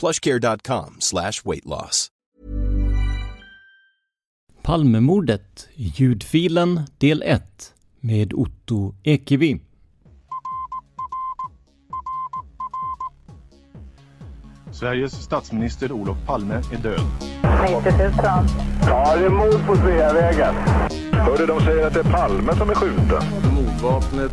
plushcare.com slash weight loss. Palmemordet, ljudfilen del 1 med Otto Ekevi. Sveriges statsminister Olof Palme är död. 90 000. Ja, det är mord på Sveavägen. Hörde de säger att det är Palme som är skjuten. Mordvapnet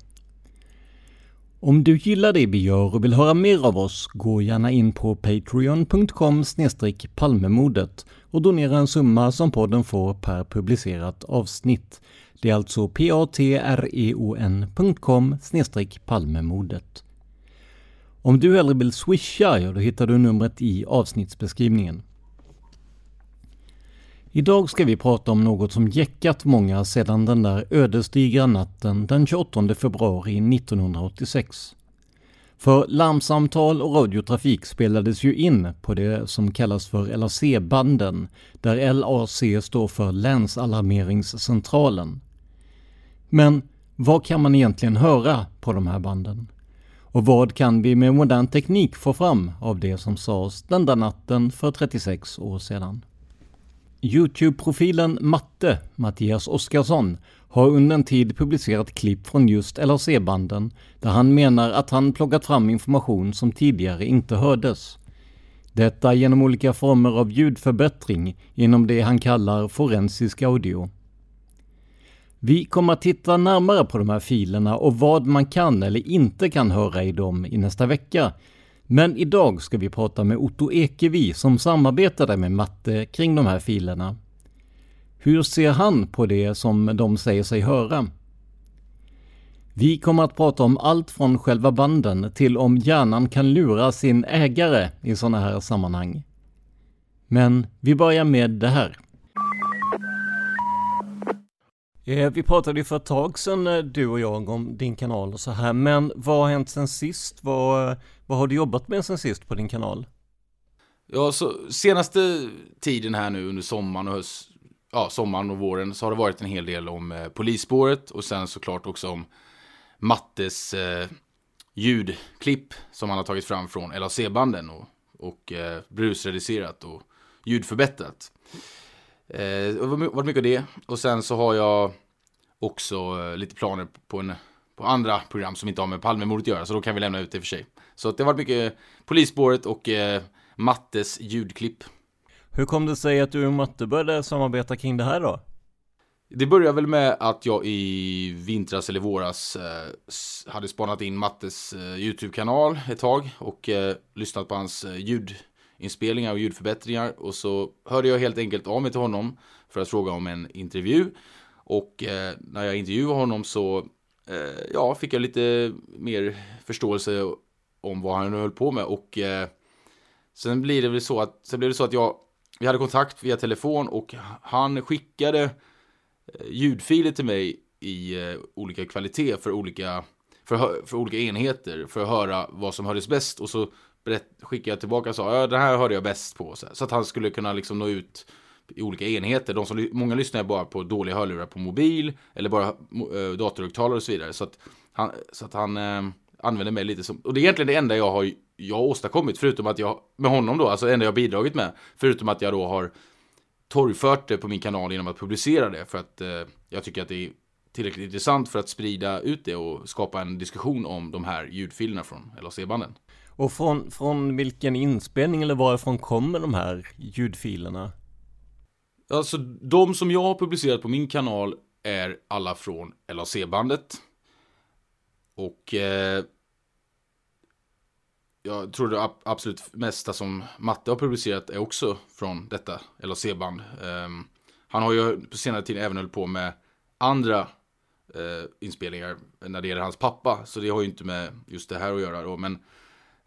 Om du gillar det vi gör och vill höra mer av oss, gå gärna in på patreon.com palmemodet och donera en summa som podden får per publicerat avsnitt. Det är alltså patreon.com palmemodet. Om du hellre vill swisha, ja då hittar du numret i avsnittsbeskrivningen. Idag ska vi prata om något som jäckat många sedan den där ödesdigra natten den 28 februari 1986. För larmsamtal och radiotrafik spelades ju in på det som kallas för LAC-banden, där LAC står för Länsalarmeringscentralen. Men vad kan man egentligen höra på de här banden? Och vad kan vi med modern teknik få fram av det som sades den där natten för 36 år sedan? Youtube-profilen Matte, Mattias Oskarsson, har under en tid publicerat klipp från just LRC-banden där han menar att han plockat fram information som tidigare inte hördes. Detta genom olika former av ljudförbättring inom det han kallar forensisk audio. Vi kommer att titta närmare på de här filerna och vad man kan eller inte kan höra i dem i nästa vecka men idag ska vi prata med Otto Ekevi som samarbetade med Matte kring de här filerna. Hur ser han på det som de säger sig höra? Vi kommer att prata om allt från själva banden till om hjärnan kan lura sin ägare i sådana här sammanhang. Men vi börjar med det här. Eh, vi pratade ju för ett tag sedan eh, du och jag om din kanal och så här, men vad har hänt sen sist? Vad, eh, vad har du jobbat med sen sist på din kanal? Ja, så senaste tiden här nu under sommaren och höst, ja, sommaren och våren så har det varit en hel del om eh, polisspåret och sen såklart också om Mattes eh, ljudklipp som han har tagit fram från LAC-banden och, och eh, brusreducerat och ljudförbättrat. Eh, det har varit mycket av det. Och sen så har jag också eh, lite planer på, en, på andra program som inte har med Palmemordet att göra. Så då kan vi lämna ut det för sig. Så det har varit mycket Polisspåret och eh, Mattes ljudklipp. Hur kom det sig att du och Matte började samarbeta kring det här då? Det började väl med att jag i vintras eller våras eh, hade spanat in Mattes eh, YouTube-kanal ett tag och eh, lyssnat på hans ljud inspelningar och ljudförbättringar och så hörde jag helt enkelt av mig till honom för att fråga om en intervju. Och eh, när jag intervjuade honom så eh, ja, fick jag lite mer förståelse om vad han höll på med. Och eh, sen blir det väl så att, sen blev det så att jag, vi hade kontakt via telefon och han skickade eh, ljudfiler till mig i eh, olika kvalitet för olika, för, för olika enheter för att höra vad som hördes bäst. Och så skickade jag tillbaka och sa ja, det här hörde jag bäst på. Så, så att han skulle kunna liksom nå ut i olika enheter. De som, många lyssnar bara på dåliga hörlurar på mobil eller bara äh, datorhögtalare och så vidare. Så att han, så att han äh, använder mig lite som, och det är egentligen det enda jag har jag har åstadkommit, förutom att jag, med honom då, alltså det enda jag bidragit med, förutom att jag då har torgfört det på min kanal genom att publicera det, för att eh, jag tycker att det är tillräckligt intressant för att sprida ut det och skapa en diskussion om de här ljudfilerna från LAC-banden. Och från, från vilken inspelning eller varifrån kommer de här ljudfilerna? Alltså de som jag har publicerat på min kanal är alla från LAC-bandet. Och eh, jag tror det absolut mesta som Matte har publicerat är också från detta LAC-band. Eh, han har ju på senare tid även hållit på med andra eh, inspelningar när det gäller hans pappa. Så det har ju inte med just det här att göra då. Men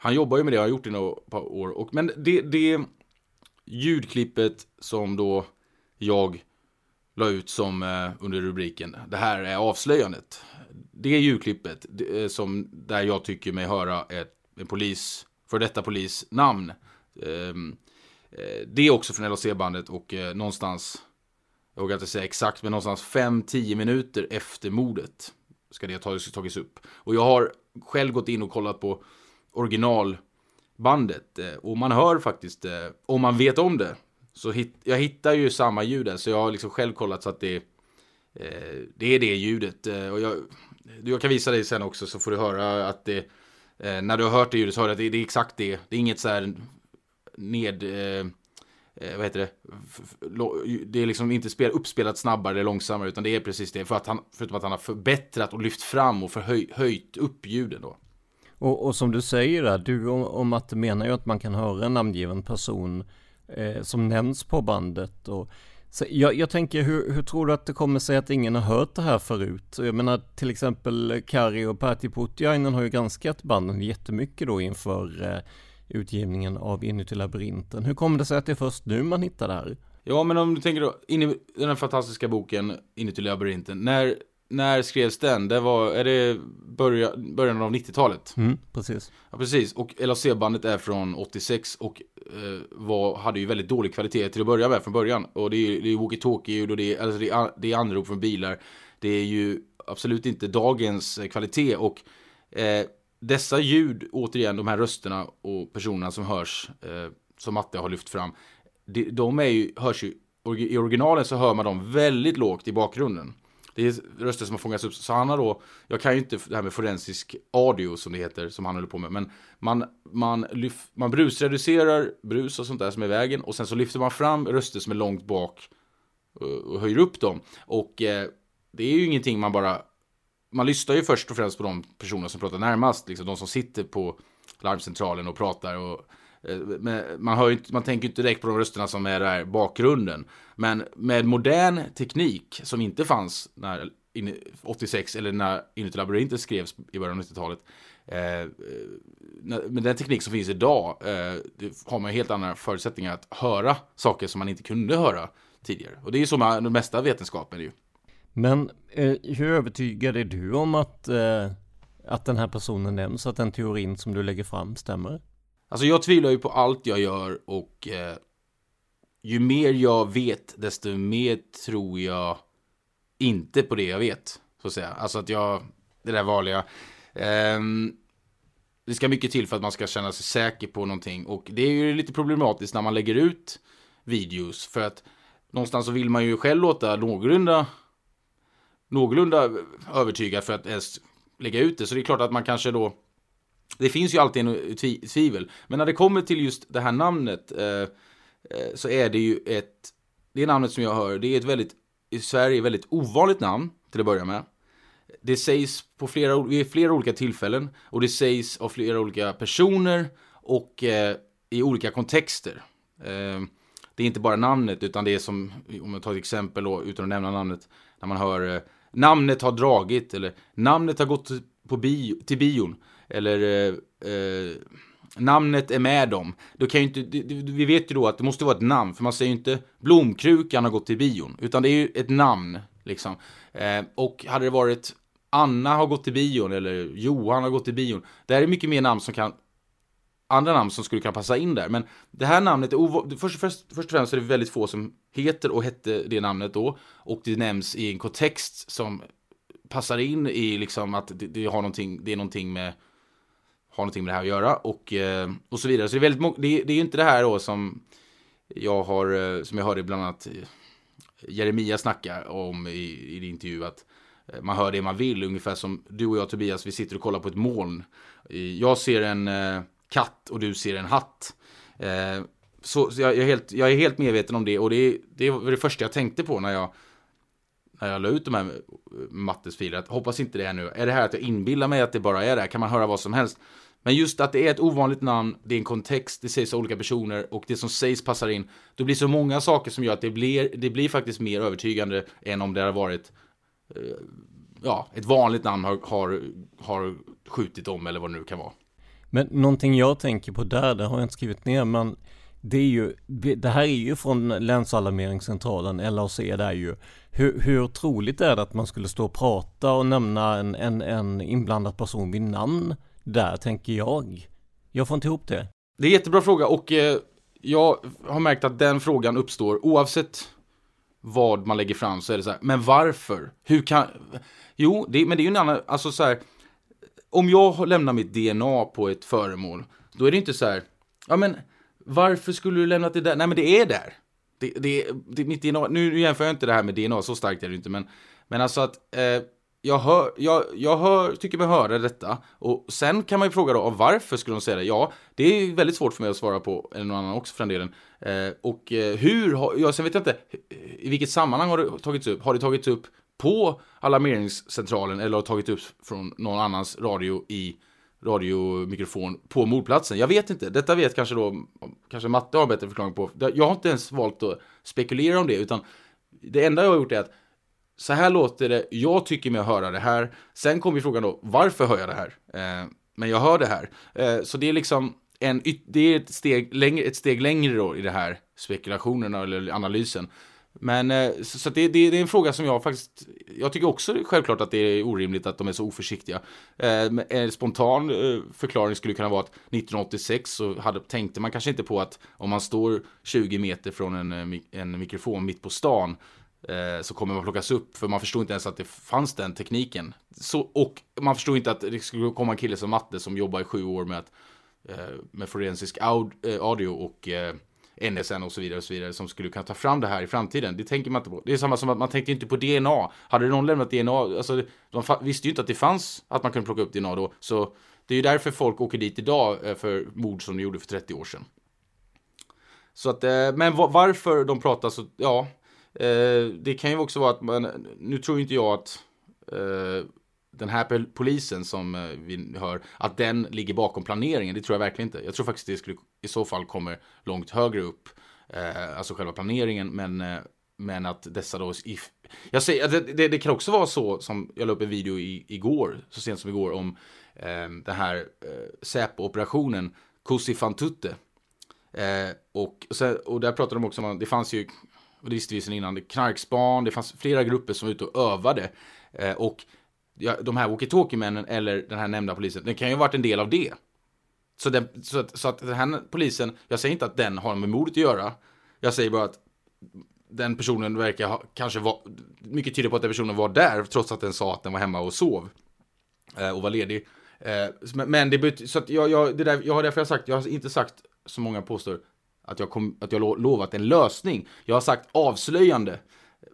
han jobbar ju med det, har gjort det i några år. Och, men det, det ljudklippet som då jag la ut som eh, under rubriken Det här är avslöjandet. Det ljudklippet det, eh, som där jag tycker mig höra ett en polis, för detta polis namn. Ehm, eh, det är också från LHC-bandet och eh, någonstans, jag vågar inte säga exakt, men någonstans 5-10 minuter efter mordet ska det ha tagits upp. Och jag har själv gått in och kollat på originalbandet eh, och man hör faktiskt, eh, om man vet om det, så hit, jag hittar ju samma ljud där, så jag har liksom själv kollat så att det, eh, det är det ljudet. Och jag, jag kan visa dig sen också så får du höra att det när du har hört det ljudet så hör du att det, det, är exakt det. Det är inget så här ned... Eh, vad heter det? Det är liksom inte spel, uppspelat snabbare eller långsammare utan det är precis det. För att han, förutom att han har förbättrat och lyft fram och förhöjt höjt upp ljuden då. Och, och som du säger där, du och, och Matte menar ju att man kan höra en namngiven person eh, som nämns på bandet. Och så jag, jag, tänker, hur, hur, tror du att det kommer sig att ingen har hört det här förut? Jag menar till exempel Kari och Pertti Putiainen har ju granskat banden jättemycket då inför eh, utgivningen av Inuti labyrinten. Hur kommer det sig att det är först nu man hittar det här? Ja, men om du tänker då, in i den här fantastiska boken Inuti labyrinten, när när skrevs den? Det var, är det början, början av 90-talet? Mm, precis. Ja, precis. Och LAC-bandet är från 86 och eh, var, hade ju väldigt dålig kvalitet till att börja med från början. Och det är, det är walkie-talkie-ljud och det är, alltså det är, det är anrop från bilar. Det är ju absolut inte dagens eh, kvalitet och eh, dessa ljud, återigen de här rösterna och personerna som hörs, eh, som Matte har lyft fram, de, de är ju, hörs ju, i originalen så hör man dem väldigt lågt i bakgrunden. Det är röster som har fångats upp. Så han har då, jag kan ju inte det här med forensisk audio som det heter, som han håller på med. Men man, man, lyf, man brusreducerar brus och sånt där som är i vägen. Och sen så lyfter man fram röster som är långt bak eh, och höjer upp dem. Och eh, det är ju ingenting man bara... Man lyssnar ju först och främst på de personer som pratar närmast. Liksom de som sitter på larmcentralen och pratar. och Eh, man, hör inte, man tänker inte direkt på de rösterna som är där bakgrunden. Men med modern teknik som inte fanns när 86 eller när Inuti labyrinten skrevs i början av 90-talet. Eh, eh med den teknik som finns idag eh, har man helt andra förutsättningar att höra saker som man inte kunde höra tidigare. Och det är ju så med den mesta vetenskapen ju. Men eh, hur övertygad är du om att, eh, att den här personen nämns, att den teorin som du lägger fram stämmer? Alltså jag tvivlar ju på allt jag gör och eh, ju mer jag vet desto mer tror jag inte på det jag vet. Så att säga. Alltså att jag, det där vanliga. Eh, det ska mycket till för att man ska känna sig säker på någonting och det är ju lite problematiskt när man lägger ut videos för att någonstans så vill man ju själv låta någorlunda någorlunda övertygad för att ens lägga ut det. Så det är klart att man kanske då det finns ju alltid en tvivel. Men när det kommer till just det här namnet eh, eh så är det ju ett, det namnet som jag hör, det är ett väldigt, i Sverige väldigt ovanligt namn till att börja med. Det sägs på flera, vid flera olika tillfällen och det sägs av flera olika personer och eh, i olika kontexter. Eh, det är inte bara namnet utan det är som, om jag tar ett exempel då, utan att nämna namnet, när man hör eh, namnet har dragit eller namnet har gått på bio, till bion eller eh, eh, namnet är med dem. Då kan ju inte, vi vet ju då att det måste vara ett namn, för man säger ju inte blomkrukan har gått till bion, utan det är ju ett namn liksom. Eh, och hade det varit Anna har gått till bion eller Johan har gått till bion. Det här är mycket mer namn som kan andra namn som skulle kunna passa in där. Men det här namnet är ovanligt. Först, först, först och främst är det väldigt få som heter och hette det namnet då. Och det nämns i en kontext som passar in i liksom att det, det har någonting, det är någonting med har någonting med det här att göra och, eh, och så vidare. Så det är väldigt det, det är ju inte det här då som jag har, eh, som jag hörde bland annat Jeremia snacka om i, i intervju att eh, man hör det man vill, ungefär som du och jag Tobias, vi sitter och kollar på ett moln. Jag ser en katt och du ser en hatt. Så, så jag, är helt, jag är helt medveten om det och det, det var det första jag tänkte på när jag när jag la ut de här mattesfilerna. Hoppas inte det är nu. Är det här att jag inbillar mig att det bara är det? Kan man höra vad som helst? Men just att det är ett ovanligt namn, det är en kontext, det sägs av olika personer och det som sägs passar in. Det blir så många saker som gör att det blir, det blir faktiskt mer övertygande än om det hade varit eh, ja, ett vanligt namn har, har, har skjutit om eller vad det nu kan vara. Men någonting jag tänker på där, det har jag inte skrivit ner, men det är ju, det här är ju från länsalarmeringscentralen, LAC, det är ju hur, hur troligt är det att man skulle stå och prata och nämna en, en, en inblandad person vid namn där, tänker jag. Jag får inte ihop det. Det är en jättebra fråga och eh, jag har märkt att den frågan uppstår oavsett vad man lägger fram så är det så här, men varför? Hur kan... Jo, det, men det är ju en annan, alltså så här, om jag lämnar mitt DNA på ett föremål, då är det inte så här, ja men varför skulle du lämna det där? Nej men det är där. Det, det, det, mitt DNA, nu jämför jag inte det här med DNA, så starkt är det inte, men, men alltså att eh, jag, hör, jag, jag hör, tycker mig höra detta. Och sen kan man ju fråga då, varför skulle de säga det? Ja, det är väldigt svårt för mig att svara på, eller någon annan också för den delen. Eh, och eh, hur, har, ja, sen vet jag inte, i vilket sammanhang har det tagits upp? Har det tagits upp på alarmeringscentralen eller har det tagits upp från någon annans radio i radiomikrofon på mordplatsen. Jag vet inte. Detta vet kanske då, kanske Matte har en bättre förklaring på. Jag har inte ens valt att spekulera om det, utan det enda jag har gjort är att så här låter det, jag tycker mig höra det här. Sen kommer frågan då, varför hör jag det här? Eh, men jag hör det här. Eh, så det är liksom en, det är ett steg, längre, ett steg längre då i det här spekulationerna eller analysen. Men eh, så, så det, det, det, är en fråga som jag faktiskt, jag tycker också självklart att det är orimligt att de är så oförsiktiga. Eh, en spontan eh, förklaring skulle kunna vara att 1986 så hade, tänkte man kanske inte på att om man står 20 meter från en, eh, en mikrofon mitt på stan Eh, så kommer man plockas upp, för man förstod inte ens att det fanns den tekniken. Så, och man förstod inte att det skulle komma en kille som Matte som jobbar i sju år med, att, eh, med forensisk eh, audio och NSN och så vidare och så vidare som skulle kunna ta fram det här i framtiden. Det tänker man inte på. Det är samma som att man tänkte inte på DNA. Hade någon lämnat DNA, alltså de visste ju inte att det fanns att man kunde plocka upp DNA då. Så det är ju därför folk åker dit idag för mord som de gjorde för 30 år sedan. Så att, men varför de pratar så, ja, eh, det kan ju också vara att man, nu tror inte jag att eh, den här polisen som eh, vi hör, att den ligger bakom planeringen. Det tror jag verkligen inte. Jag tror faktiskt det skulle i så fall kommer långt högre upp, eh, alltså själva planeringen, men, eh, men att dessa då, if, jag säger, det, det, det, kan också vara så som jag la upp en video i, igår, så sent som igår, om eh, den här eh, Säpo-operationen Kusi Fantutte. Eh, och, och, sen, och där pratade de också om, det fanns ju, och det visste vi sedan innan, knarkspan, det fanns flera grupper som var ute och övade. Eh, och ja, de här walkie-talkie-männen eller den här nämnda polisen, det kan ju ha varit en del av det. Så, den, så, att, så att den här polisen, jag säger inte att den har med mordet att göra. Jag säger bara att den personen verkar ha, kanske vara, mycket tyder på att den personen var där trots att den sa att den var hemma och sov. Eh, och var ledig. Eh, men det betyder, så att jag, jag, det där, jag har därför jag sagt, jag har inte sagt, som många påstår, att jag, kom, att jag lovat en lösning. Jag har sagt avslöjande.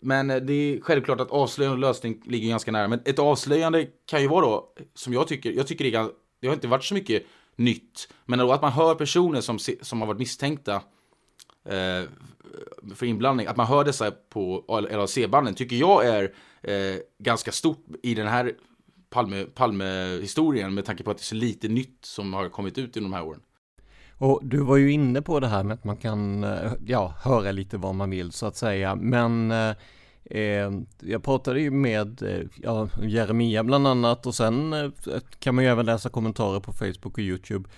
Men eh, det är självklart att avslöjande och lösning ligger ganska nära. Men ett avslöjande kan ju vara då, som jag tycker, jag tycker det, är, det har inte varit så mycket nytt. Men då att man hör personer som, som har varit misstänkta eh, för inblandning, att man hör dessa på LAC-banden tycker jag är eh, ganska stort i den här Palme, Palme med tanke på att det är så lite nytt som har kommit ut i de här åren. Och du var ju inne på det här med att man kan, eh, ja, höra lite vad man vill så att säga, men eh, eh jag pratade ju med eh, ja, Jeremia bland annat och sen eh, kan man ju även läsa kommentarer på Facebook och YouTube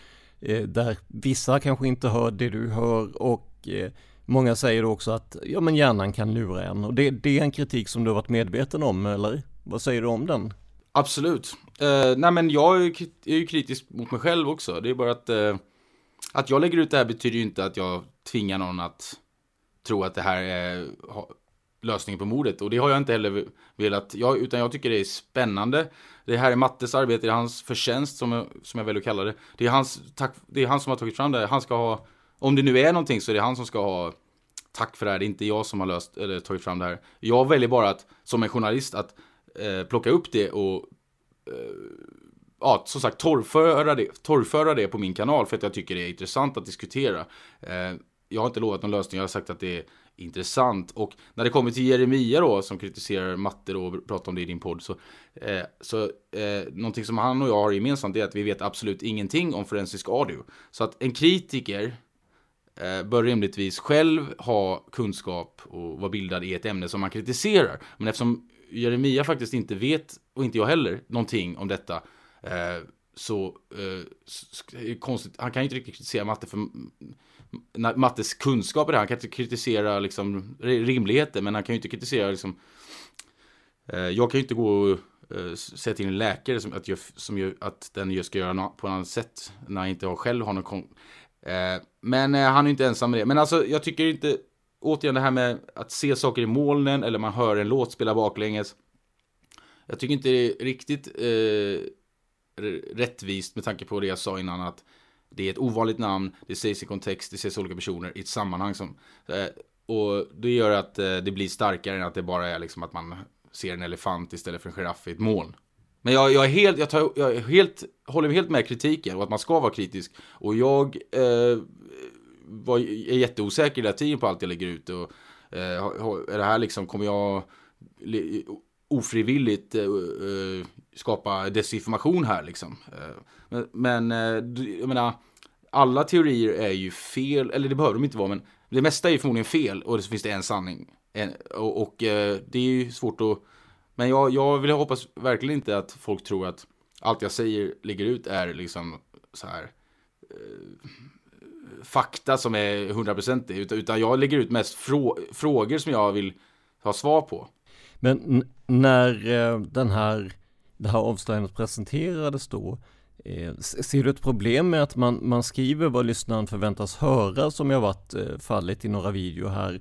eh, där vissa kanske inte hör det du hör och eh, många säger också att ja men hjärnan kan lura en och det, det är en kritik som du har varit medveten om eller vad säger du om den? Absolut. Uh, nej men jag är, ju kritisk mot mig själv också. Det är bara att uh, att jag lägger ut det här betyder ju inte att jag tvingar någon att tro att det här är lösningen på mordet. Och det har jag inte heller velat, jag, utan jag tycker det är spännande. Det här är Mattes arbete, det är hans förtjänst som jag, som jag väljer att kalla det. Det är, hans, tack, det är han som har tagit fram det. Han ska ha, om det nu är någonting så är det han som ska ha tack för det här. Det är inte jag som har löst, eller tagit fram det här. Jag väljer bara att, som en journalist, att eh, plocka upp det och eh, ja, som sagt torrföra det, torrföra det på min kanal för att jag tycker det är intressant att diskutera. Eh, jag har inte lovat någon lösning, jag har sagt att det är intressant. Och när det kommer till Jeremia då, som kritiserar matte då, och pratar om det i din podd, så, eh, så eh, någonting som han och jag har gemensamt är att vi vet absolut ingenting om forensisk audio. Så att en kritiker eh, bör rimligtvis själv ha kunskap och vara bildad i ett ämne som man kritiserar. Men eftersom Jeremia faktiskt inte vet, och inte jag heller, någonting om detta, Eh, så eh, konstigt, han kan ju inte riktigt kritisera matte för Mattes kunskaper Han kan inte kritisera liksom rimligheter, men han kan ju inte kritisera liksom eh, Jag kan ju inte gå och eh, säga till en läkare som, att, jag, som jag, att den ska göra på ett annat sätt när jag inte har själv har någon eh, Men eh, han är inte ensam med det. Men alltså, jag tycker inte, återigen det här med att se saker i molnen eller man hör en låt spela baklänges. Jag tycker inte det är riktigt eh, rättvist med tanke på det jag sa innan att det är ett ovanligt namn, det sägs i kontext, det sägs olika personer i ett sammanhang som... Eh, och det gör att eh, det blir starkare än att det bara är liksom att man ser en elefant istället för en giraff i ett moln. Men jag, jag, är helt, jag, tar, jag är helt, håller helt med kritiken och att man ska vara kritisk. Och jag eh, var, är jätteosäker hela tiden på allt jag lägger ut. Och, eh, är det här liksom, kommer jag ofrivilligt eh, eh, skapa desinformation här liksom. Eh, men, jag menar, alla teorier är ju fel, eller det behöver de inte vara, men det mesta är ju förmodligen fel och så finns det en sanning. Och, och, det är ju svårt att, men jag, jag vill hoppas verkligen inte att folk tror att allt jag säger, ligger ut är liksom så här fakta som är 100% utan, utan jag lägger ut mest frå frågor som jag vill ha svar på. Men när eh, den här, det här avslöjandet presenterades då, eh, ser du ett problem med att man, man skriver vad lyssnaren förväntas höra som jag varit eh, fallet i några videor här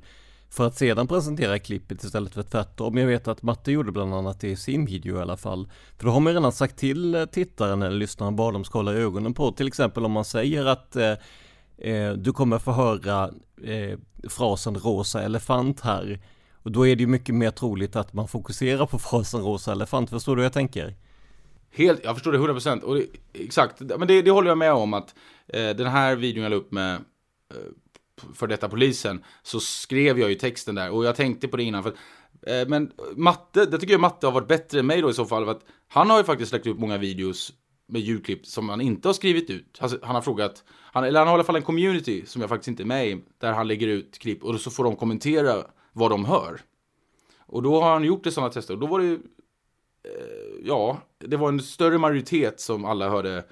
för att sedan presentera klippet istället för tvärtom. Jag vet att Matte gjorde bland annat det i sin video i alla fall. För då har man redan sagt till tittaren eller lyssnaren vad de ska hålla ögonen på. Till exempel om man säger att eh, du kommer få höra eh, frasen rosa elefant här. Och då är det ju mycket mer troligt att man fokuserar på frasen rosa elefant, förstår du hur jag tänker? Helt, jag förstår det 100% exakt, men det, det, håller jag med om att eh, den här videon jag la upp med eh, för detta polisen så skrev jag ju texten där och jag tänkte på det innan för eh, men Matte, det tycker jag Matte har varit bättre än mig då i så fall för att han har ju faktiskt lagt upp många videos med ljudklipp som han inte har skrivit ut. Han, han har frågat, han, eller han har i alla fall en community som jag faktiskt inte är med i, där han lägger ut klipp och så får de kommentera vad de hör. Och då har han gjort det sådana tester och då var det eh, ja, det var en större majoritet som alla hörde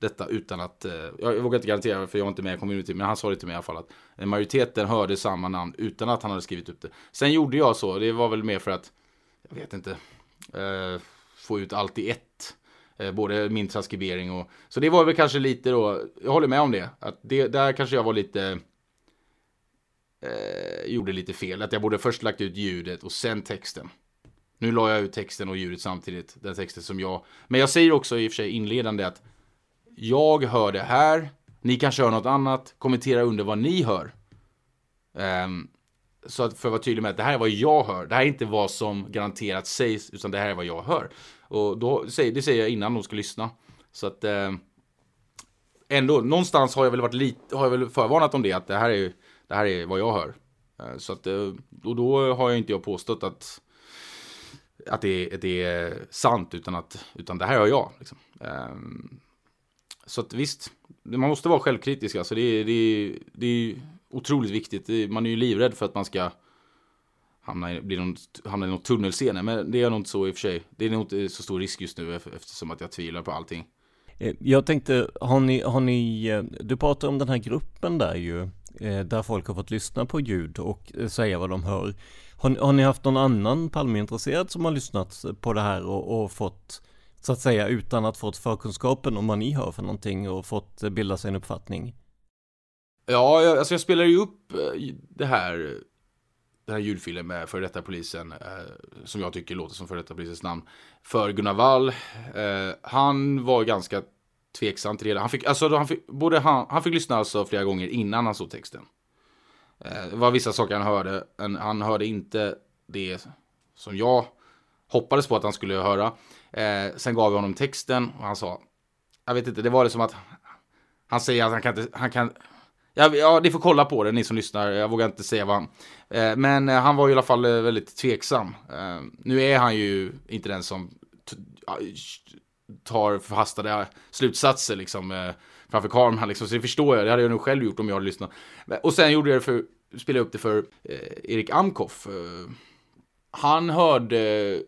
detta utan att, eh, jag vågar inte garantera för jag var inte med i community, men han sa det till mig i alla fall att eh, majoriteten hörde samma namn utan att han hade skrivit upp det. Sen gjorde jag så, det var väl mer för att, jag vet inte, eh, få ut allt i ett. Eh, både min transkribering och, så det var väl kanske lite då, jag håller med om det, att det, där kanske jag var lite eh, gjorde lite fel. Att jag borde först lagt ut ljudet och sen texten. Nu la jag ut texten och ljudet samtidigt. Den texten som jag... Men jag säger också i och för sig inledande att jag hör det här. Ni kanske hör något annat. Kommentera under vad ni hör. Um, så att för att vara tydlig med att det här är vad jag hör. Det här är inte vad som garanterat sägs, utan det här är vad jag hör. Och då, det säger jag innan de ska lyssna. Så att eh, ändå, någonstans har jag väl varit lite, har jag väl förvarnat om det, att det här är ju det här är vad jag hör. Eh, så att, eh, och då har jag inte jag påstått att, att det, det är sant, utan att utan det här har jag. Liksom. Eh, så att visst, man måste vara självkritisk. Alltså det, det, det är otroligt viktigt. Man är ju livrädd för att man ska hamna i, bli någon, hamna i någon tunnelscene. Men det är nog inte så i och för sig. Det är nog inte så stor risk just nu eftersom att jag tvivlar på allting. Jag tänkte, har ni, har ni, du pratar om den här gruppen där ju, Eh, där folk har fått lyssna på ljud och eh, säga vad de hör. Har, har ni haft någon annan Palmeintresserad som har lyssnat på det här och, och, fått, så att säga, utan att fått förkunskapen om vad ni hör för någonting och fått eh, bilda sig en uppfattning? Ja, jag, alltså jag spelar ju upp det här den här ljudfilen med före detta polisen, eh, som jag tycker låter som före detta polisens namn, för Gunnar Wall. Eh, han var ganska tveksamt redan. Han fick, alltså, han fick, både han, han fick lyssna alltså flera gånger innan han såg texten. Eh, det var vissa saker han hörde, han hörde inte det som jag hoppades på att han skulle höra. Eh, sen gav vi honom texten och han sa, jag vet inte, det var det som att han säger att han kan inte, han kan, Ja, ja, ni får kolla på det, ni som lyssnar. Jag vågar inte säga vad han... Eh, men eh, han var i alla fall eh, väldigt tveksam. Eh, nu är han ju inte den som tar förhastade slutsatser liksom eh, framför kameran liksom. Så det förstår jag, det hade jag nog själv gjort om jag hade lyssnat. Och sen gjorde jag det för, spelade upp det för eh, Erik Amkoff. Eh, han hörde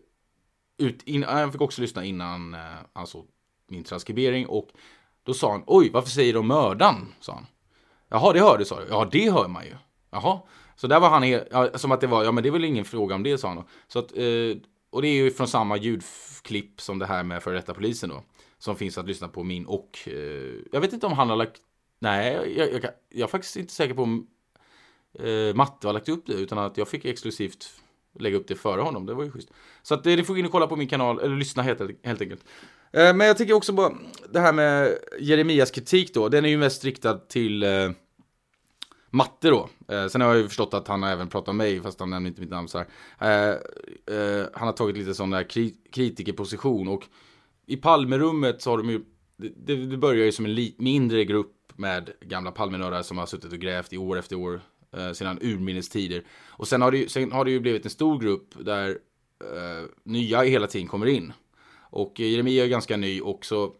ut, in, eh, han fick också lyssna innan eh, han såg min transkribering och då sa han, oj, varför säger de mördaren? Sa han. Jaha, det hörde sa du? Ja, det hör man ju. Jaha. Så där var han ja, som att det var, ja men det är väl ingen fråga om det sa han. Så att, eh, och det är ju från samma ljudklipp som det här med före detta polisen då. Som finns att lyssna på min och, eh, jag vet inte om han har lagt, nej, jag, jag, jag är faktiskt inte säker på om eh, Matte har lagt upp det, utan att jag fick exklusivt lägga upp det före honom. Det var ju schysst. Så att eh, ni får gå in och kolla på min kanal, eller lyssna helt, helt enkelt. Eh, men jag tycker också på det här med Jeremias kritik då, den är ju mest riktad till eh, matte då. Eh, sen har jag ju förstått att han har även pratat om mig, fast han nämner inte mitt namn så här. Eh, eh, han har tagit lite sån där kri kritikerposition och i Palmerummet så har de ju, det, det börjar ju som en mindre grupp med gamla Palmenördar som har suttit och grävt i år efter år eh, sedan urminnes tider. Och sen har, det, sen har det ju blivit en stor grupp där eh, nya hela tiden kommer in. Och Jeremia är ganska ny och så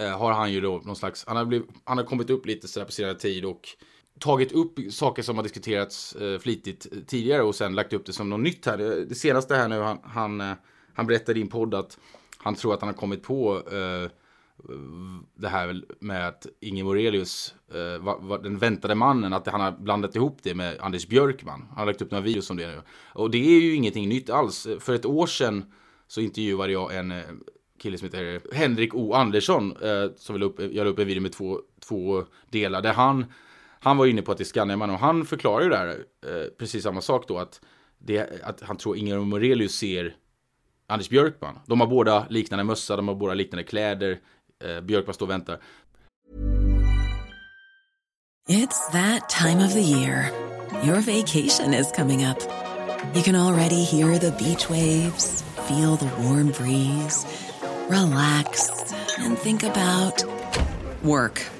eh, har han ju då någon slags, han har, blivit, han har kommit upp lite sådär på senare tid och tagit upp saker som har diskuterats eh, flitigt eh, tidigare och sen lagt upp det som något nytt här. Eh, det, senaste här nu, han, han, han berättade i en podd att han tror att han har kommit på eh, det här med att Inge Morelius, eh, var, var den väntade mannen, att han har blandat ihop det med Anders Björkman. Han har lagt upp några videos om det nu. Och det är ju ingenting nytt alls. För ett år sedan så intervjuade jag en kille som heter Henrik O Andersson eh, som vill upp, jag la upp en video med två, två delar där han han var inne på att det är Skandiaman och han förklarar ju där eh, precis samma sak då att, det, att han tror Inger Morelius ser Anders Björkman. De har båda liknande mössa, de har båda liknande kläder. Eh, Björkman står och väntar. It's that time of the year. Your vacation is coming up. You can already hear the beach waves, feel the warm breeze, relax and think about work.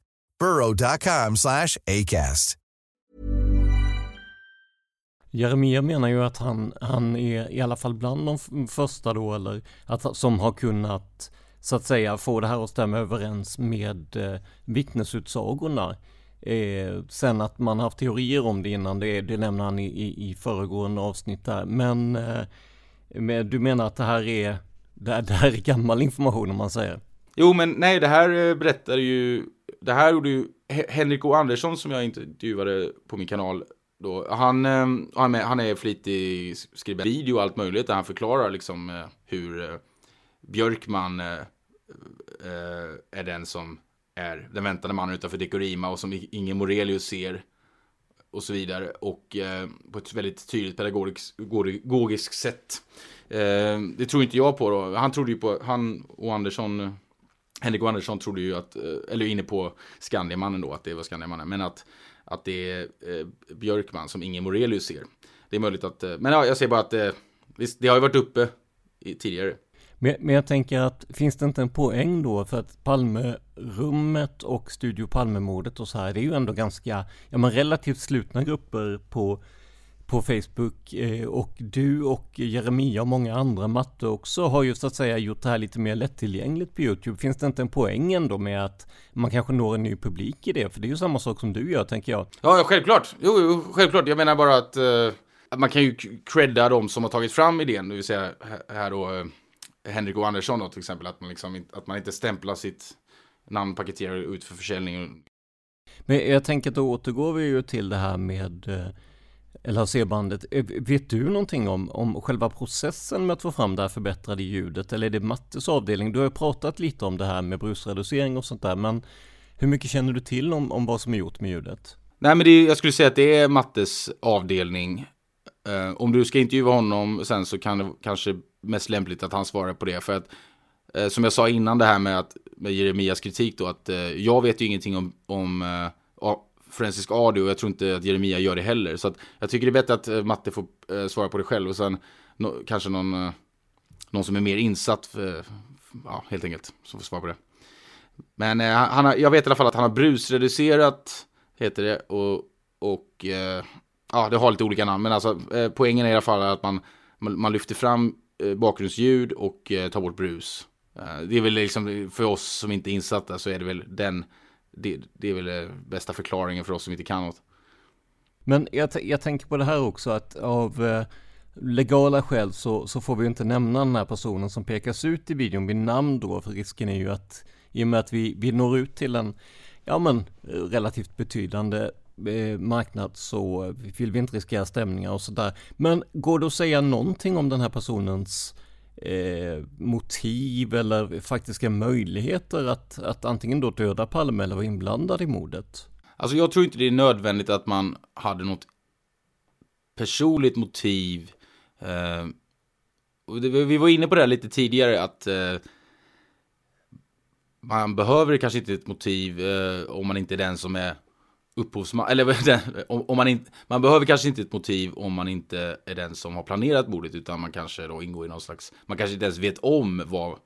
burrow.com slash ACAST. Jeremia menar ju att han, han är i alla fall bland de första då, eller att, som har kunnat så att säga få det här att stämma överens med eh, vittnesutsagorna. Eh, sen att man haft teorier om det innan, det, det nämner han i, i, i föregående avsnitt där. Men eh, med, du menar att det här är, det, det här är gammal information om man säger? Jo, men nej, det här eh, berättar ju, det här gjorde ju Henrik O. Andersson som jag intervjuade på min kanal. Då, han, eh, han, är, han är flitig skribent video och allt möjligt där han förklarar liksom eh, hur eh, Björkman eh, eh, är den som är den väntande mannen utanför Dekorima och som ingen Morelius ser och så vidare och eh, på ett väldigt tydligt pedagogiskt sätt. Eh, det tror inte jag på då. Han trodde ju på, han och Andersson, Henrik och Andersson trodde ju att, eh, eller inne på Skandiamannen då, att det var Skandiamannen, men att, att det är eh, Björkman som ingen Morelius ser. Det är möjligt att, eh, men ja, jag säger bara att visst, det har ju varit uppe tidigare. Men, men jag tänker att finns det inte en poäng då för att Palmerummet och Studio Palmemordet och så här, det är ju ändå ganska, ja men relativt slutna grupper på på Facebook eh, och du och Jeremia och många andra matte också har ju så att säga gjort det här lite mer lättillgängligt på Youtube. Finns det inte en poäng ändå med att man kanske når en ny publik i det? För det är ju samma sak som du gör tänker jag. Ja, självklart. Jo, jo självklart. Jag menar bara att uh, man kan ju credda de som har tagit fram idén, det vill säga här då uh, Henrik och Andersson då till exempel, att man, liksom, att man inte stämplar sitt namn, paketerar ut för försäljning. Men jag tänker att då återgår vi ju till det här med eh, LHC-bandet. Eh, vet du någonting om, om själva processen med att få fram det här förbättrade ljudet? Eller är det Mattes avdelning? Du har ju pratat lite om det här med brusreducering och sånt där, men hur mycket känner du till om, om vad som är gjort med ljudet? Nej, men det, jag skulle säga att det är Mattes avdelning. Uh, om du ska intervjua honom sen så kan det kanske mest lämpligt att han svarar på det. För att uh, som jag sa innan det här med, att, med Jeremias kritik då, att uh, jag vet ju ingenting om, om uh, forensisk audio och jag tror inte att Jeremia gör det heller. Så att jag tycker det är bättre att eh, Matte får eh, svara på det själv och sen no, kanske någon, eh, någon som är mer insatt, för, ja, helt enkelt, som får svara på det. Men han har, jag vet i alla fall att han har brusreducerat, heter det, och, och ja, det har lite olika namn, men alltså poängen är i alla fall att man, man, lyfter fram bakgrundsljud och tar bort brus. Det är väl liksom, för oss som inte är insatta så är det väl den, det, det är väl den bästa förklaringen för oss som inte kan något. Men jag, jag tänker på det här också att av eh, legala skäl så, så får vi inte nämna den här personen som pekas ut i videon vid namn då, för risken är ju att i och med att vi, vi når ut till en ja men relativt betydande Eh, marknad så vill vi inte riskera stämningar och sådär. Men går det att säga någonting om den här personens eh, motiv eller faktiska möjligheter att, att antingen då döda Palme eller vara inblandad i mordet? Alltså jag tror inte det är nödvändigt att man hade något personligt motiv. Eh, det, vi var inne på det här lite tidigare att eh, man behöver kanske inte ett motiv eh, om man inte är den som är upphovsman, eller om man inte, man behöver kanske inte ett motiv om man inte är den som har planerat bordet utan man kanske då ingår i någon slags, man kanske inte ens vet om vad,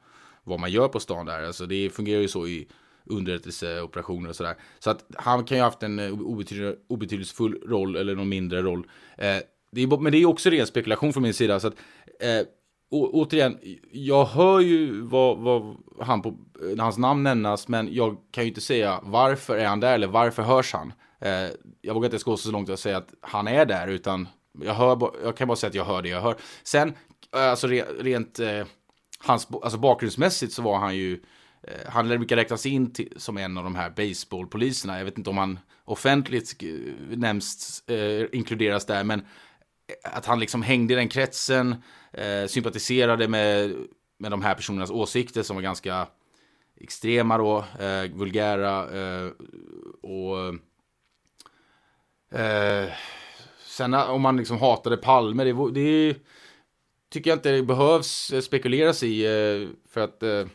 vad man gör på stan där, alltså det fungerar ju så i underrättelseoperationer och sådär. Så att han kan ju ha haft en eh, obetydlig, obetydelsefull roll eller någon mindre roll. Eh, det är, men det är också ren spekulation från min sida. Så att, eh, å, återigen, jag hör ju vad, vad han på, när hans namn nämnas, men jag kan ju inte säga varför är han där eller varför hörs han. Eh, jag vågar inte gå så långt att säga att han är där, utan jag, hör, jag kan bara säga att jag hör det jag hör. Sen, eh, alltså alltså rent, eh, hans, alltså bakgrundsmässigt så var han ju, eh, han brukar räknas in till, som en av de här baseballpoliserna. Jag vet inte om han offentligt eh, nämns, eh, inkluderas där, men att han liksom hängde i den kretsen, eh, sympatiserade med, med de här personernas åsikter som var ganska extrema då, eh, vulgära eh, och eh, sen om man liksom hatade Palme, det, det tycker jag inte det behövs eh, spekuleras i eh, för att eh,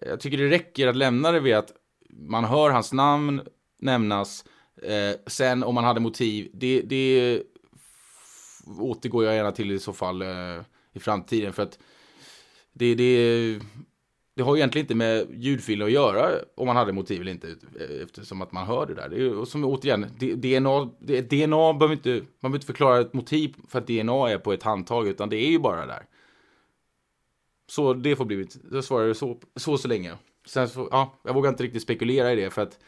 jag tycker det räcker att lämna det vid att man hör hans namn nämnas. Eh, sen om man hade motiv, det, det återgår jag gärna till i så fall eh, i framtiden. För att det, det, det har egentligen inte med ljudfiler att göra om man hade motiv eller inte. Eh, eftersom att man hör det där. Det är, och som återigen, DNA, DNA behöver inte, man behöver inte förklara ett motiv för att DNA är på ett handtag. Utan det är ju bara där. Så det får bli jag svarar så, så så länge. Sen så, ja, jag vågar inte riktigt spekulera i det för att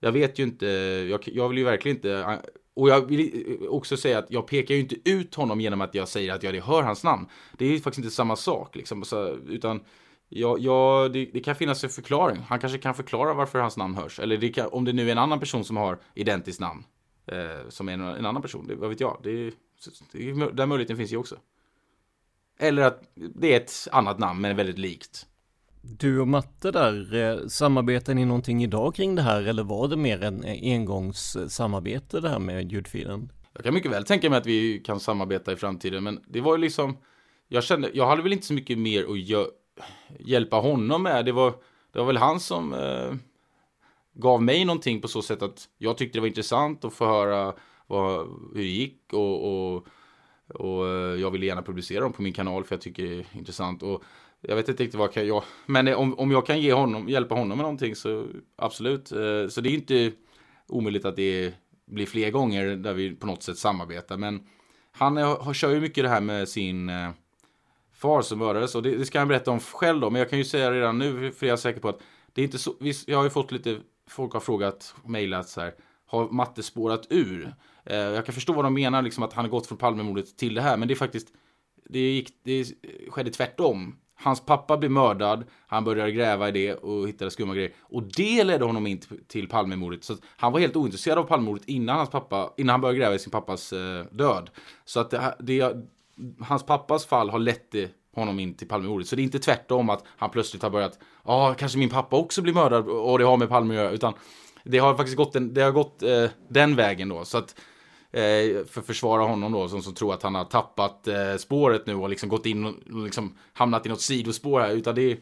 jag vet ju inte, jag, jag vill ju verkligen inte eh, och jag vill också säga att jag pekar ju inte ut honom genom att jag säger att jag hör hans namn. Det är ju faktiskt inte samma sak liksom. Så, utan ja, ja, det, det, kan finnas en förklaring. Han kanske kan förklara varför hans namn hörs. Eller det kan, om det nu är en annan person som har identiskt namn. Eh, som är en, en, annan person. Det, vad vet jag. Det, det, den möjligheten finns ju också. Eller att det är ett annat namn men väldigt likt. Du och Matte där, eh, samarbetar ni någonting idag kring det här eller var det mer en eh, engångssamarbete det här med ljudfilen? Jag kan mycket väl tänka mig att vi kan samarbeta i framtiden men det var ju liksom Jag kände, jag hade väl inte så mycket mer att hjälpa honom med. Det var, det var väl han som eh, gav mig någonting på så sätt att jag tyckte det var intressant att få höra vad, hur det gick och, och, och eh, jag ville gärna publicera dem på min kanal för jag tycker det är intressant. Och jag vet inte riktigt vad kan jag, men eh, om, om jag kan ge honom, hjälpa honom med någonting så absolut. Eh, så det är inte omöjligt att det blir fler gånger där vi på något sätt samarbetar. Men han har, kör ju mycket det här med sin eh, far som mördades och det, det, ska han berätta om själv då. Men jag kan ju säga redan nu, för jag är säker på att det är inte så, jag har ju fått lite, folk har frågat, mejlat så här, har Matte spårat ur? Jag kan förstå vad de menar, liksom att han har gått från Palmemordet till det här, men det är faktiskt, det, gick, det skedde tvärtom. Hans pappa blev mördad, han började gräva i det och hittade skumma grejer. Och det ledde honom in till Palmemordet. Så han var helt ointresserad av Palmemordet innan, hans pappa, innan han började gräva i sin pappas eh, död. Så att det, det, hans pappas fall har lett honom in till Palmemordet. Så det är inte tvärtom att han plötsligt har börjat, ja, kanske min pappa också blir mördad och det har med Palme att göra. Utan det har faktiskt gått, den, det har gått eh, den vägen då. Så att eh, Eh, för att försvara honom då, som, som tror att han har tappat eh, spåret nu och liksom gått in och liksom hamnat i något sidospår här, utan det är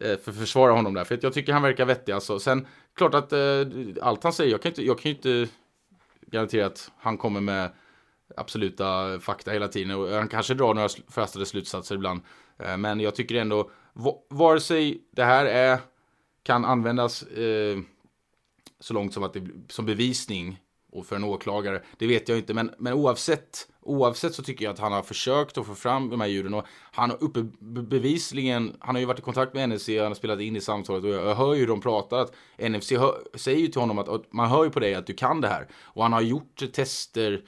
eh, för att försvara honom där, för jag tycker han verkar vettig alltså. Sen, klart att eh, allt han säger, jag kan, inte, jag kan ju inte garantera att han kommer med absoluta fakta hela tiden och han kanske drar några förhastade slutsatser ibland. Eh, men jag tycker ändå, vare sig det här är, kan användas eh, så långt som att det som bevisning och för en åklagare, det vet jag inte. Men, men oavsett, oavsett så tycker jag att han har försökt att få fram de här ljuden. Och han har uppe bevisligen, han har ju varit i kontakt med NFC, han har spelat in i samtalet och jag hör ju de pratar att NFC hör, säger ju till honom att, att, man hör ju på dig att du kan det här. Och han har gjort tester,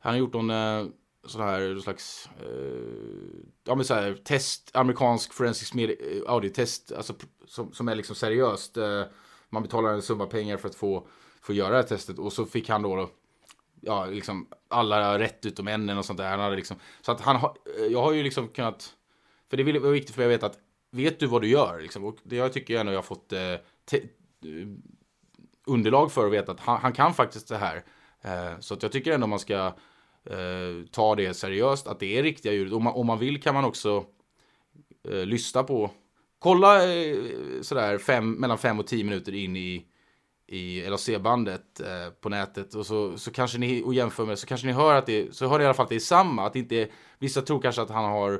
han har gjort någon eh, sån här slags, eh, ja men så här, test, amerikansk forensisk med, eh, audiotest, alltså som, som är liksom seriöst. Eh, man betalar en summa pengar för att få få göra det här testet. Och så fick han då, ja, liksom alla rätt utom en och sånt där. Han hade liksom, så att han har, jag har ju liksom kunnat, för det var viktigt för mig att veta att, vet du vad du gör? Liksom? Och det jag tycker jag ändå jag har fått eh, te, eh, underlag för att veta att han, han kan faktiskt det här. Eh, så att jag tycker ändå man ska eh, ta det seriöst, att det är riktiga djur. Om man, om man vill kan man också eh, lyssna på, kolla eh, sådär fem, mellan fem och tio minuter in i i LHC-bandet eh, på nätet och så, så kanske ni och jämför med så kanske ni hör att det så hör ni i alla fall att det är samma att inte är, vissa tror kanske att han har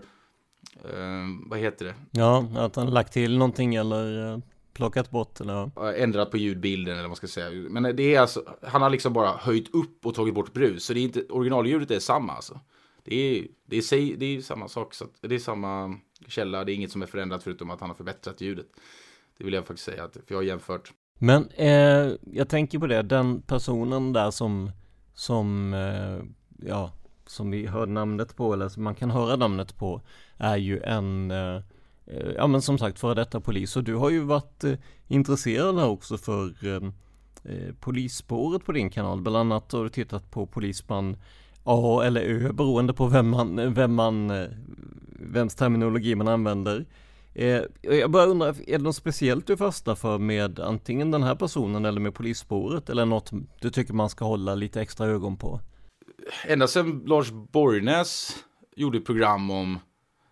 eh, vad heter det? Ja, att han lagt till någonting eller eh, plockat bort eller ändrat på ljudbilden eller vad man ska säga. Men det är alltså, han har liksom bara höjt upp och tagit bort brus så det är inte originalljudet är samma alltså. Det är, det är, det är samma sak, så det är samma källa, det är inget som är förändrat förutom att han har förbättrat ljudet. Det vill jag faktiskt säga, för jag har jämfört men eh, jag tänker på det, den personen där som, som, eh, ja, som vi hör namnet på, eller som man kan höra namnet på, är ju en, eh, eh ja men som sagt före detta polis. Och du har ju varit eh, intresserad också för eh, eh, polisspåret på din kanal. Bland annat har du tittat på polisman A eller Ö beroende på vem man, vem man, eh, vems terminologi man använder. Eh, jag bara undrar, är det något speciellt du fastnar för med antingen den här personen eller med polisspåret? Eller något du tycker man ska hålla lite extra ögon på? Ända sedan Lars Borgnäs gjorde ett program om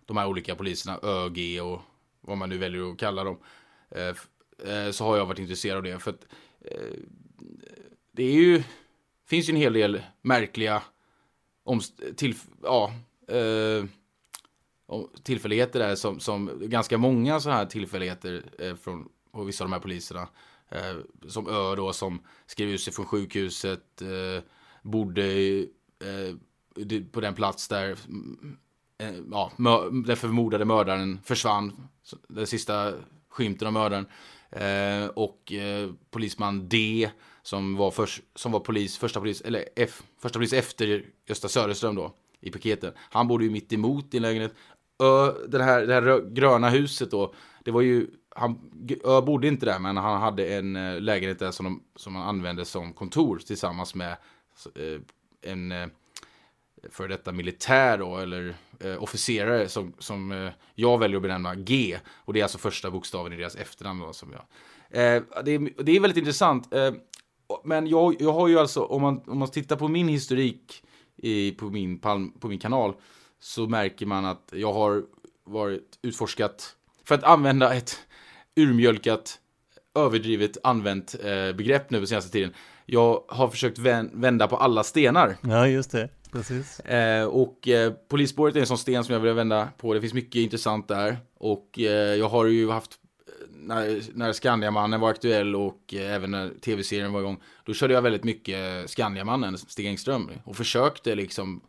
de här olika poliserna, ÖG och vad man nu väljer att kalla dem, eh, eh, så har jag varit intresserad av det. För att eh, det är ju, finns ju en hel del märkliga om, till, ja, eh, tillfälligheter där som, som ganska många så här tillfälligheter eh, från och vissa av de här poliserna. Eh, som Ö då som skrev ut sig från sjukhuset, eh, bodde eh, på den plats där eh, ja, den förmodade mördaren försvann. Den sista skymten av mördaren. Eh, och eh, polisman D som var, för, som var polis, första polis, eller F, första polis efter Gösta Söderström då i piketen. Han bodde ju mitt emot i lägenhet. Ö, det, här, det här gröna huset då, det var ju, han Ö bodde inte där men han hade en eh, lägenhet där som, de, som han använde som kontor tillsammans med eh, en eh, för detta militär då, eller eh, officerare som, som eh, jag väljer att benämna G. Och det är alltså första bokstaven i deras efternamn då, som jag. Eh, det, är, det är väldigt intressant. Eh, men jag, jag har ju alltså, om man, om man tittar på min historik i, på, min, på min kanal, så märker man att jag har varit utforskat, för att använda ett urmjölkat, överdrivet använt eh, begrepp nu på senaste tiden. Jag har försökt vända på alla stenar. Ja, just det. Precis. Eh, och eh, polisspåret är en sån sten som jag vill vända på. Det finns mycket intressant där. Och eh, jag har ju haft, när, när Skandiamannen var aktuell och eh, även när tv-serien var igång, då körde jag väldigt mycket Skandiamannen, Stig Engström. Och försökte liksom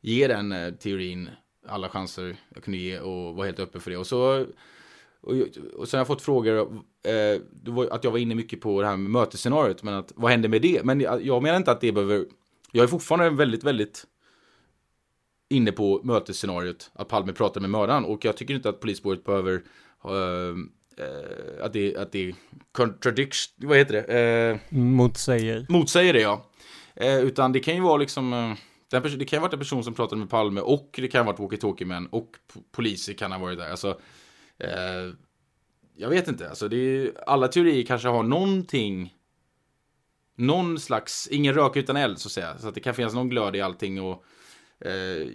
ge den eh, teorin alla chanser jag kunde ge och var helt öppen för det. Och så och, och sen har jag fått frågor, eh, att jag var inne mycket på det här med mötesscenariot, men att vad händer med det? Men jag, jag menar inte att det behöver jag är fortfarande väldigt, väldigt inne på mötesscenariot att Palme pratar med mördaren och jag tycker inte att polisspåret behöver uh, uh, att det, att det contradicts, vad heter det? Uh, motsäger. Motsäger det ja. utan det kan ju vara liksom, den det kan ha varit en person som pratade med Palme och det kan ha varit walkie-talkie-män och poliser kan ha varit där. Alltså, eh, jag vet inte, alltså det är, alla teorier kanske har någonting någon slags, ingen rök utan eld så att säga. Så att det kan finnas någon glöd i allting och eh,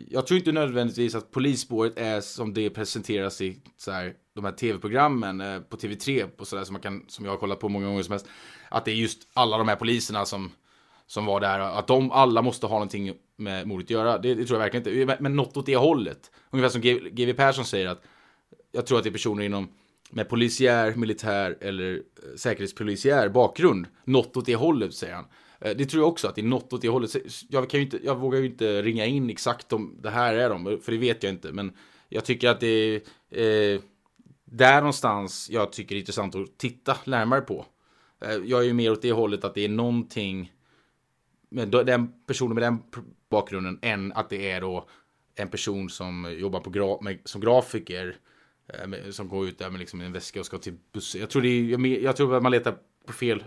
jag tror inte nödvändigtvis att polisspåret är som det presenteras i så här, de här tv-programmen eh, på TV3 och sådär som, man kan, som jag har kollat på många gånger som helst. Att det är just alla de här poliserna som, som var där, att de alla måste ha någonting med mordet att göra. Det, det tror jag verkligen inte, men något åt det hållet. Ungefär som GW Persson säger att jag tror att det är personer inom med polisiär, militär eller eh, säkerhetspolisiär bakgrund. Något åt det hållet, säger han. Eh, det tror jag också att det är något åt det hållet. Jag, kan ju inte, jag vågar ju inte ringa in exakt om det här är de, för det vet jag inte. Men jag tycker att det är eh, där någonstans jag tycker det är intressant att titta närmare på. Eh, jag är ju mer åt det hållet att det är någonting den personen med den bakgrunden än att det är då en person som jobbar på gra med, som grafiker Eh, som går ut där med liksom en väska och ska till bussen. Jag tror, det är, jag tror att man letar på fel,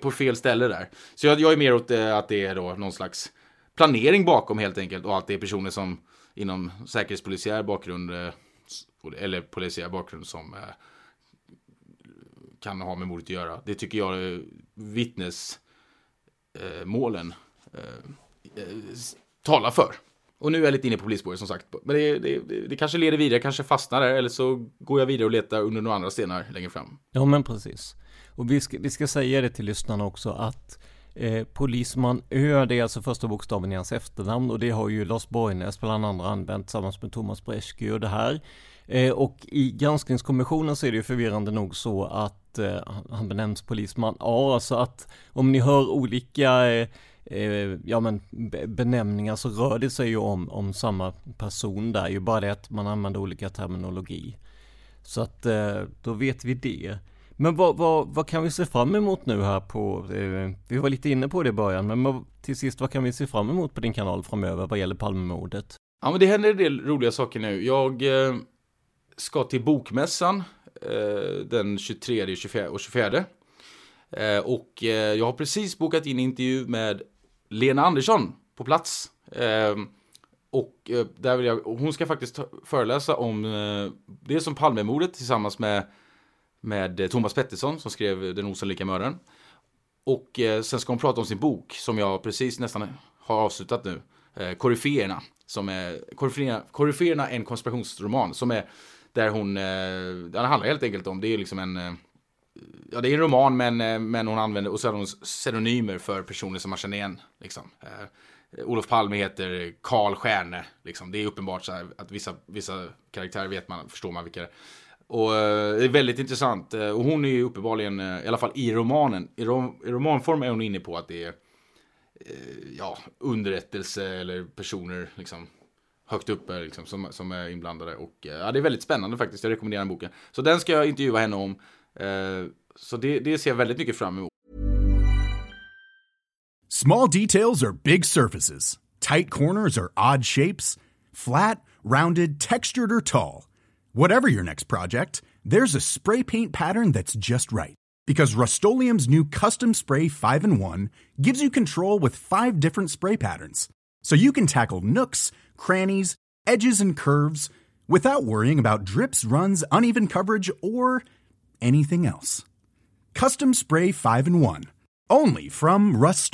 på fel ställe där. Så jag, jag är mer åt eh, att det är då någon slags planering bakom helt enkelt och att det är personer som inom säkerhetspolisiär bakgrund eh, eller polisiär bakgrund som eh, kan ha med mordet att göra. Det tycker jag eh, vittnes Eh, vittnesmålen eh, eh, talar för. Och nu är jag lite inne på polisspåret som sagt. Men det, det, det, det, kanske leder vidare, kanske fastnar där. Eller så går jag vidare och letar under några andra stenar längre fram. Ja men precis. Och vi ska, vi ska säga det till lyssnarna också att eh, Polisman Ö, det är alltså första bokstaven i hans efternamn. Och det har ju Lars Borgnäs bland andra använt tillsammans med Thomas Breschke och det här. Eh, och i granskningskommissionen så är det ju förvirrande nog så att eh, han benämns Polisman A. så att om ni hör olika eh, eh ja men benämningar så rör det sig ju om, om samma person där, ju bara det att man använder olika terminologi. Så att eh, då vet vi det. Men vad, vad, vad kan vi se fram emot nu här på, eh, vi var lite inne på det i början, men till sist vad kan vi se fram emot på din kanal framöver vad gäller Palmemordet? Ja men det händer en del roliga saker nu. Jag eh, ska till Bokmässan eh, den 23 24, och 24. Eh, och eh, jag har precis bokat in intervju med Lena Andersson på plats. Eh, och eh, där vill jag, hon ska faktiskt föreläsa om eh, det som Palmemordet tillsammans med, med eh, Thomas Pettersson som skrev Den osannolika mördaren. Och eh, sen ska hon prata om sin bok som jag precis nästan har avslutat nu. Eh, Koryféerna. Som är Koryféerna, Koryféerna en konspirationsroman som är där hon, eh, den handlar helt enkelt om, det är liksom en eh, ja, det är en roman men, eh, men hon använder, och så har hon pseudonymer för personer som man känner igen. Liksom. Eh, Olof Palme heter Karl Stjärne. Liksom. Det är uppenbart så här att vissa, vissa karaktärer vet man, förstår man vilka det är. Och eh, det är väldigt intressant. Och hon är ju uppenbarligen, i alla fall i romanen, i, rom, i romanform är hon inne på att det är ja, underrättelse eller personer liksom högt uppe liksom, som, som är inblandade. Och eh, ja, det är väldigt spännande faktiskt. Jag rekommenderar den boken. Så den ska jag intervjua henne om. Eh, så det, det ser jag väldigt mycket fram emot. Small details are big surfaces. Tight corners are odd shapes. Flat, rounded, textured, or tall. Whatever your next project, there's a spray paint pattern that's just right. Because Rust new Custom Spray 5 in 1 gives you control with five different spray patterns. So you can tackle nooks, crannies, edges, and curves without worrying about drips, runs, uneven coverage, or anything else. Custom Spray 5 in 1. Only from Rust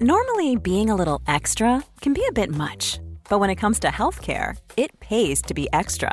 Normally, being a little extra can be a bit much. But when it comes to healthcare, it pays to be extra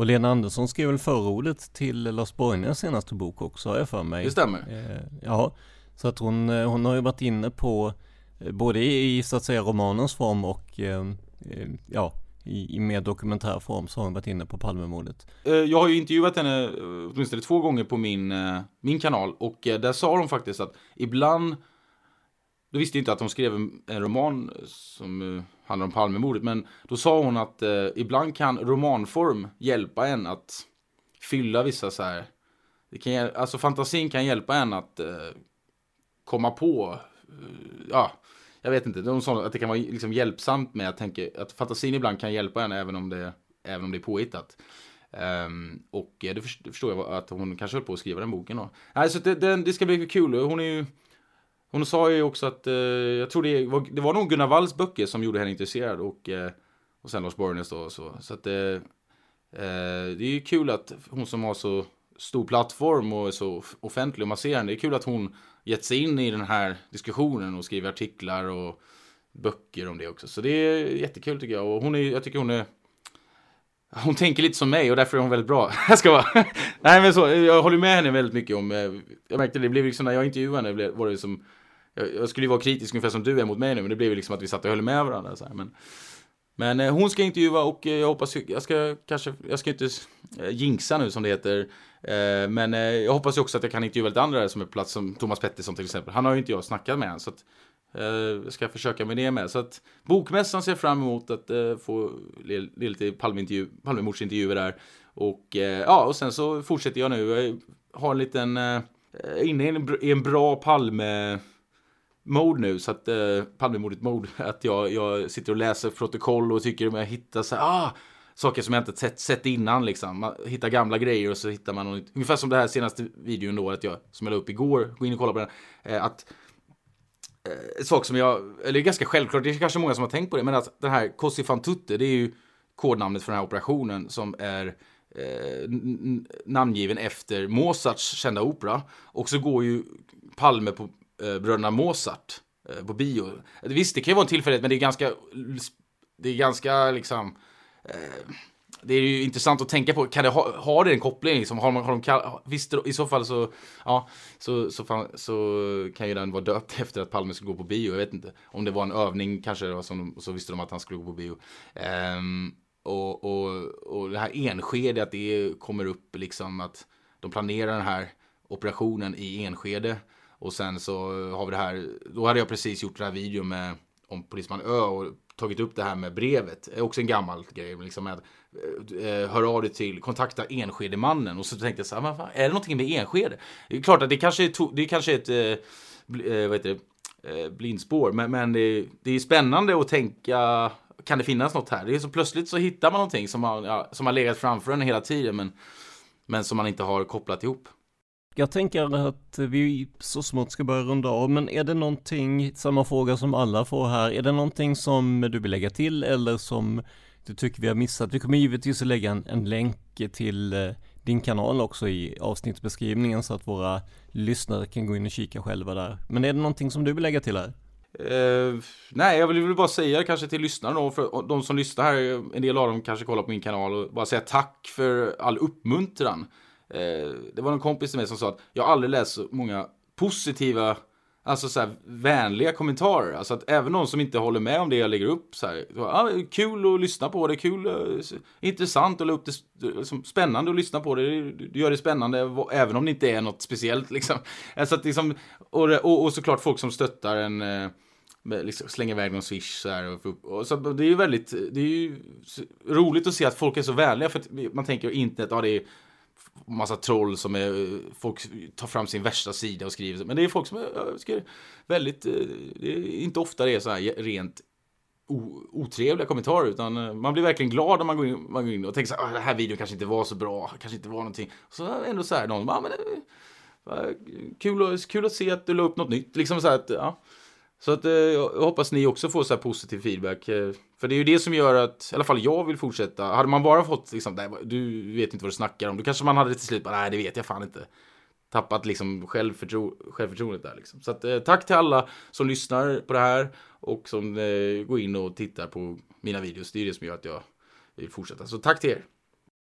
Och Lena Andersson skrev väl förordet till Lars Borgnäs senaste bok också, har jag för mig. Det stämmer. Eh, ja, så att hon, eh, hon har ju varit inne på eh, både i så att säga romanens form och eh, eh, ja, i, i mer dokumentär form så har hon varit inne på Palmemordet. Jag har ju intervjuat henne åtminstone två gånger på min, min kanal och där sa hon faktiskt att ibland då visste jag inte att hon skrev en, en roman som eh, handlar om Palmemordet. Men då sa hon att uh, ibland kan romanform hjälpa en att fylla vissa så här. Det kan, alltså fantasin kan hjälpa en att uh, komma på, ja, jag vet inte. De sa att det kan vara liksom hjälpsamt med att tänka att fantasin ibland kan hjälpa en även om det, även om det är påhittat. Um, och det förstår jag att hon kanske höll på att skriva den boken då. Nej, så det, det, det ska bli kul. Hon är ju hon sa ju också att, eh, jag tror det var, det var nog Gunnar Walls böcker som gjorde henne intresserad och, eh, och sen Lars Borgnäs då och så. Så att eh, eh, det är ju kul att hon som har så stor plattform och är så offentlig och masserande, det är kul att hon gett sig in i den här diskussionen och skriver artiklar och böcker om det också. Så det är jättekul tycker jag. Och hon är, jag tycker hon är hon tänker lite som mig och därför är hon väldigt bra. Jag ska vara... Nej men så, jag håller med henne väldigt mycket om... Eh, jag märkte det, det blev liksom när jag intervjuade henne var det som jag, skulle ju vara kritisk ungefär som du är mot mig nu, men det blev ju liksom att vi satt och höll med varandra. Så här. Men, men eh, hon ska intervjua och eh, jag hoppas, jag ska kanske, jag ska inte eh, jinxa nu som det heter. Eh, men eh, jag hoppas också att jag kan intervjua lite andra som är på plats, som Thomas Pettersson till exempel. Han har ju inte jag snackat med än, så att eh, jag ska försöka med det med. Så att bokmässan ser jag fram emot att få lite Palmemordsintervjuer där. Och ja, och sen så fortsätter jag nu. Jag har en liten, inne i en bra Palme mode nu, så att eh, Palmemordet mode, att jag, jag sitter och läser protokoll och tycker att jag hittar så här, ah, saker som jag inte sett, sett innan liksom. Man hittar gamla grejer och så hittar man något, ungefär som det här senaste videon då, att jag, som jag la upp igår, gå in och kolla på den, eh, att eh, sak som jag, eller ganska självklart, det är kanske många som har tänkt på det, men att den här Cosi fan tutte, det är ju kodnamnet för den här operationen som är eh, namngiven efter Mozarts kända opera. Och så går ju Palme på Eh, bröderna Mozart eh, på bio. Visst, det kan ju vara en tillfällighet, men det är ganska, det är ganska liksom, eh, det är ju intressant att tänka på, kan det ha, har det en koppling? Liksom? Har, man, har de, visst, i så fall så, ja, så, så, fan, så kan ju den vara döpt efter att Palme skulle gå på bio. Jag vet inte om det var en övning kanske, som, så visste de att han skulle gå på bio. Um, och, och, och det här Enskede, att det kommer upp liksom att de planerar den här operationen i Enskede. Och sen så har vi det här, då hade jag precis gjort den här videon med om Polisman Ö och tagit upp det här med brevet. Det är också en gammal grej. Liksom med, eh, hör av dig till, kontakta Enskede-mannen. Och så tänkte jag så här, fan, är det någonting med Enskede? Det är klart att det kanske är, to, det kanske är ett eh, eh, vad heter det, eh, blindspår. Men, men det, det är spännande att tänka, kan det finnas något här? Det är så plötsligt så hittar man någonting som har, ja, som har legat framför en hela tiden. Men, men som man inte har kopplat ihop. Jag tänker att vi så smått ska börja runda av, men är det någonting, samma fråga som alla får här, är det någonting som du vill lägga till eller som du tycker vi har missat? Vi kommer givetvis att lägga en, en länk till eh, din kanal också i avsnittsbeskrivningen så att våra lyssnare kan gå in och kika själva där. Men är det någonting som du vill lägga till här? Uh, nej, jag vill bara säga kanske till lyssnarna då, för de som lyssnar här, en del av dem kanske kollar på min kanal och bara säga tack för all uppmuntran. Eh, det var en kompis till mig som sa att jag aldrig läst så många positiva Alltså så här, vänliga kommentarer. Alltså att även någon som inte håller med om det jag lägger upp så här. Ah, kul att lyssna på det, kul, eh, intressant att lägga upp det, liksom, spännande att lyssna på det. Du gör det spännande även om det inte är något speciellt liksom. Alltså att liksom, och, och, och såklart folk som stöttar en eh, liksom slänga iväg någon swish så här. Och, och, så det är ju väldigt, det är ju roligt att se att folk är så vänliga för att man tänker internet, ja det är massa troll som är, folk tar fram sin värsta sida och skriver. Men det är folk som är skriver väldigt, eh, det är inte ofta det är så här rent otrevliga kommentarer utan eh, man blir verkligen glad om man går in, man går in och tänker så här, ah, den här videon kanske inte var så bra, kanske inte var någonting. Så ändå så här, någon, ja, men eh, det, kul, kul att se att du la upp något nytt, liksom så här att, ja. Så att eh, jag hoppas ni också får så här positiv feedback. Eh, för det är ju det som gör att, i alla fall jag vill fortsätta. Hade man bara fått liksom, nej, du vet inte vad du snackar om. Då kanske man hade till slut bara, nej det vet jag fan inte. Tappat liksom självförtro självförtroendet där liksom. Så att, eh, tack till alla som lyssnar på det här och som eh, går in och tittar på mina videos. Det är det som gör att jag vill fortsätta. Så tack till er.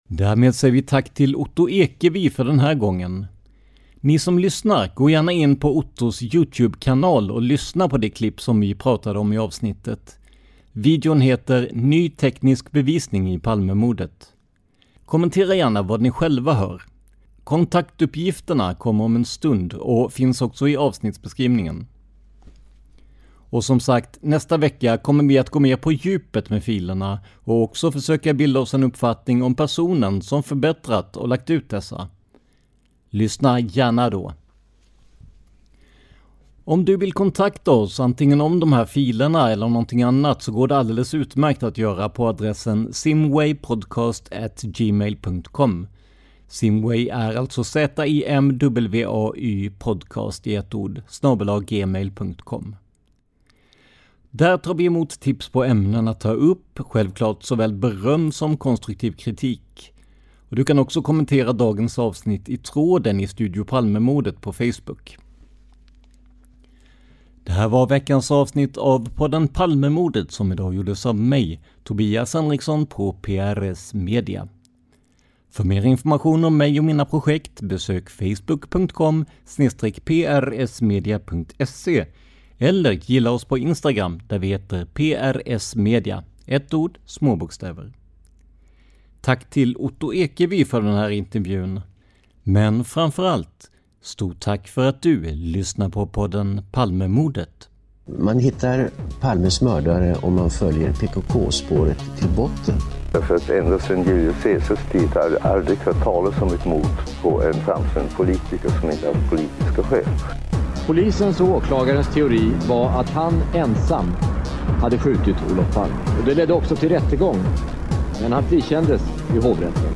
Därmed säger vi tack till Otto Ekevi för den här gången. Ni som lyssnar, gå gärna in på Ottos YouTube-kanal och lyssna på det klipp som vi pratade om i avsnittet. Videon heter Ny teknisk bevisning i Palmemordet. Kommentera gärna vad ni själva hör. Kontaktuppgifterna kommer om en stund och finns också i avsnittsbeskrivningen. Och som sagt, nästa vecka kommer vi att gå mer på djupet med filerna och också försöka bilda oss en uppfattning om personen som förbättrat och lagt ut dessa. Lyssna gärna då. Om du vill kontakta oss antingen om de här filerna eller om någonting annat så går det alldeles utmärkt att göra på adressen simwaypodcast@gmail.com. Simway är alltså Z-I-M-W-A-Y podcast i ett ord, gmail.com. Där tar vi emot tips på ämnen att ta upp, självklart såväl beröm som konstruktiv kritik. Och du kan också kommentera dagens avsnitt i tråden i Studio Palmemordet på Facebook. Det här var veckans avsnitt av podden Palmemordet som idag gjordes av mig, Tobias Henriksson på PRS Media. För mer information om mig och mina projekt besök facebook.com prsmedia.se eller gilla oss på Instagram där vi heter prsmedia, ett ord, små bokstäver. Tack till Otto Ekevi för den här intervjun. Men framför allt, stort tack för att du lyssnar på podden Palmemordet. Man hittar Palmes mördare om man följer PKK-spåret till botten. Därför att ända sedan Julius Caesars tid har jag aldrig hört talas om ett mord på en framstående politiker som inte haft politiska skäl. Polisens och åklagarens teori var att han ensam hade skjutit Olof Palme. Och det ledde också till rättegång men han frikändes i hovrätten.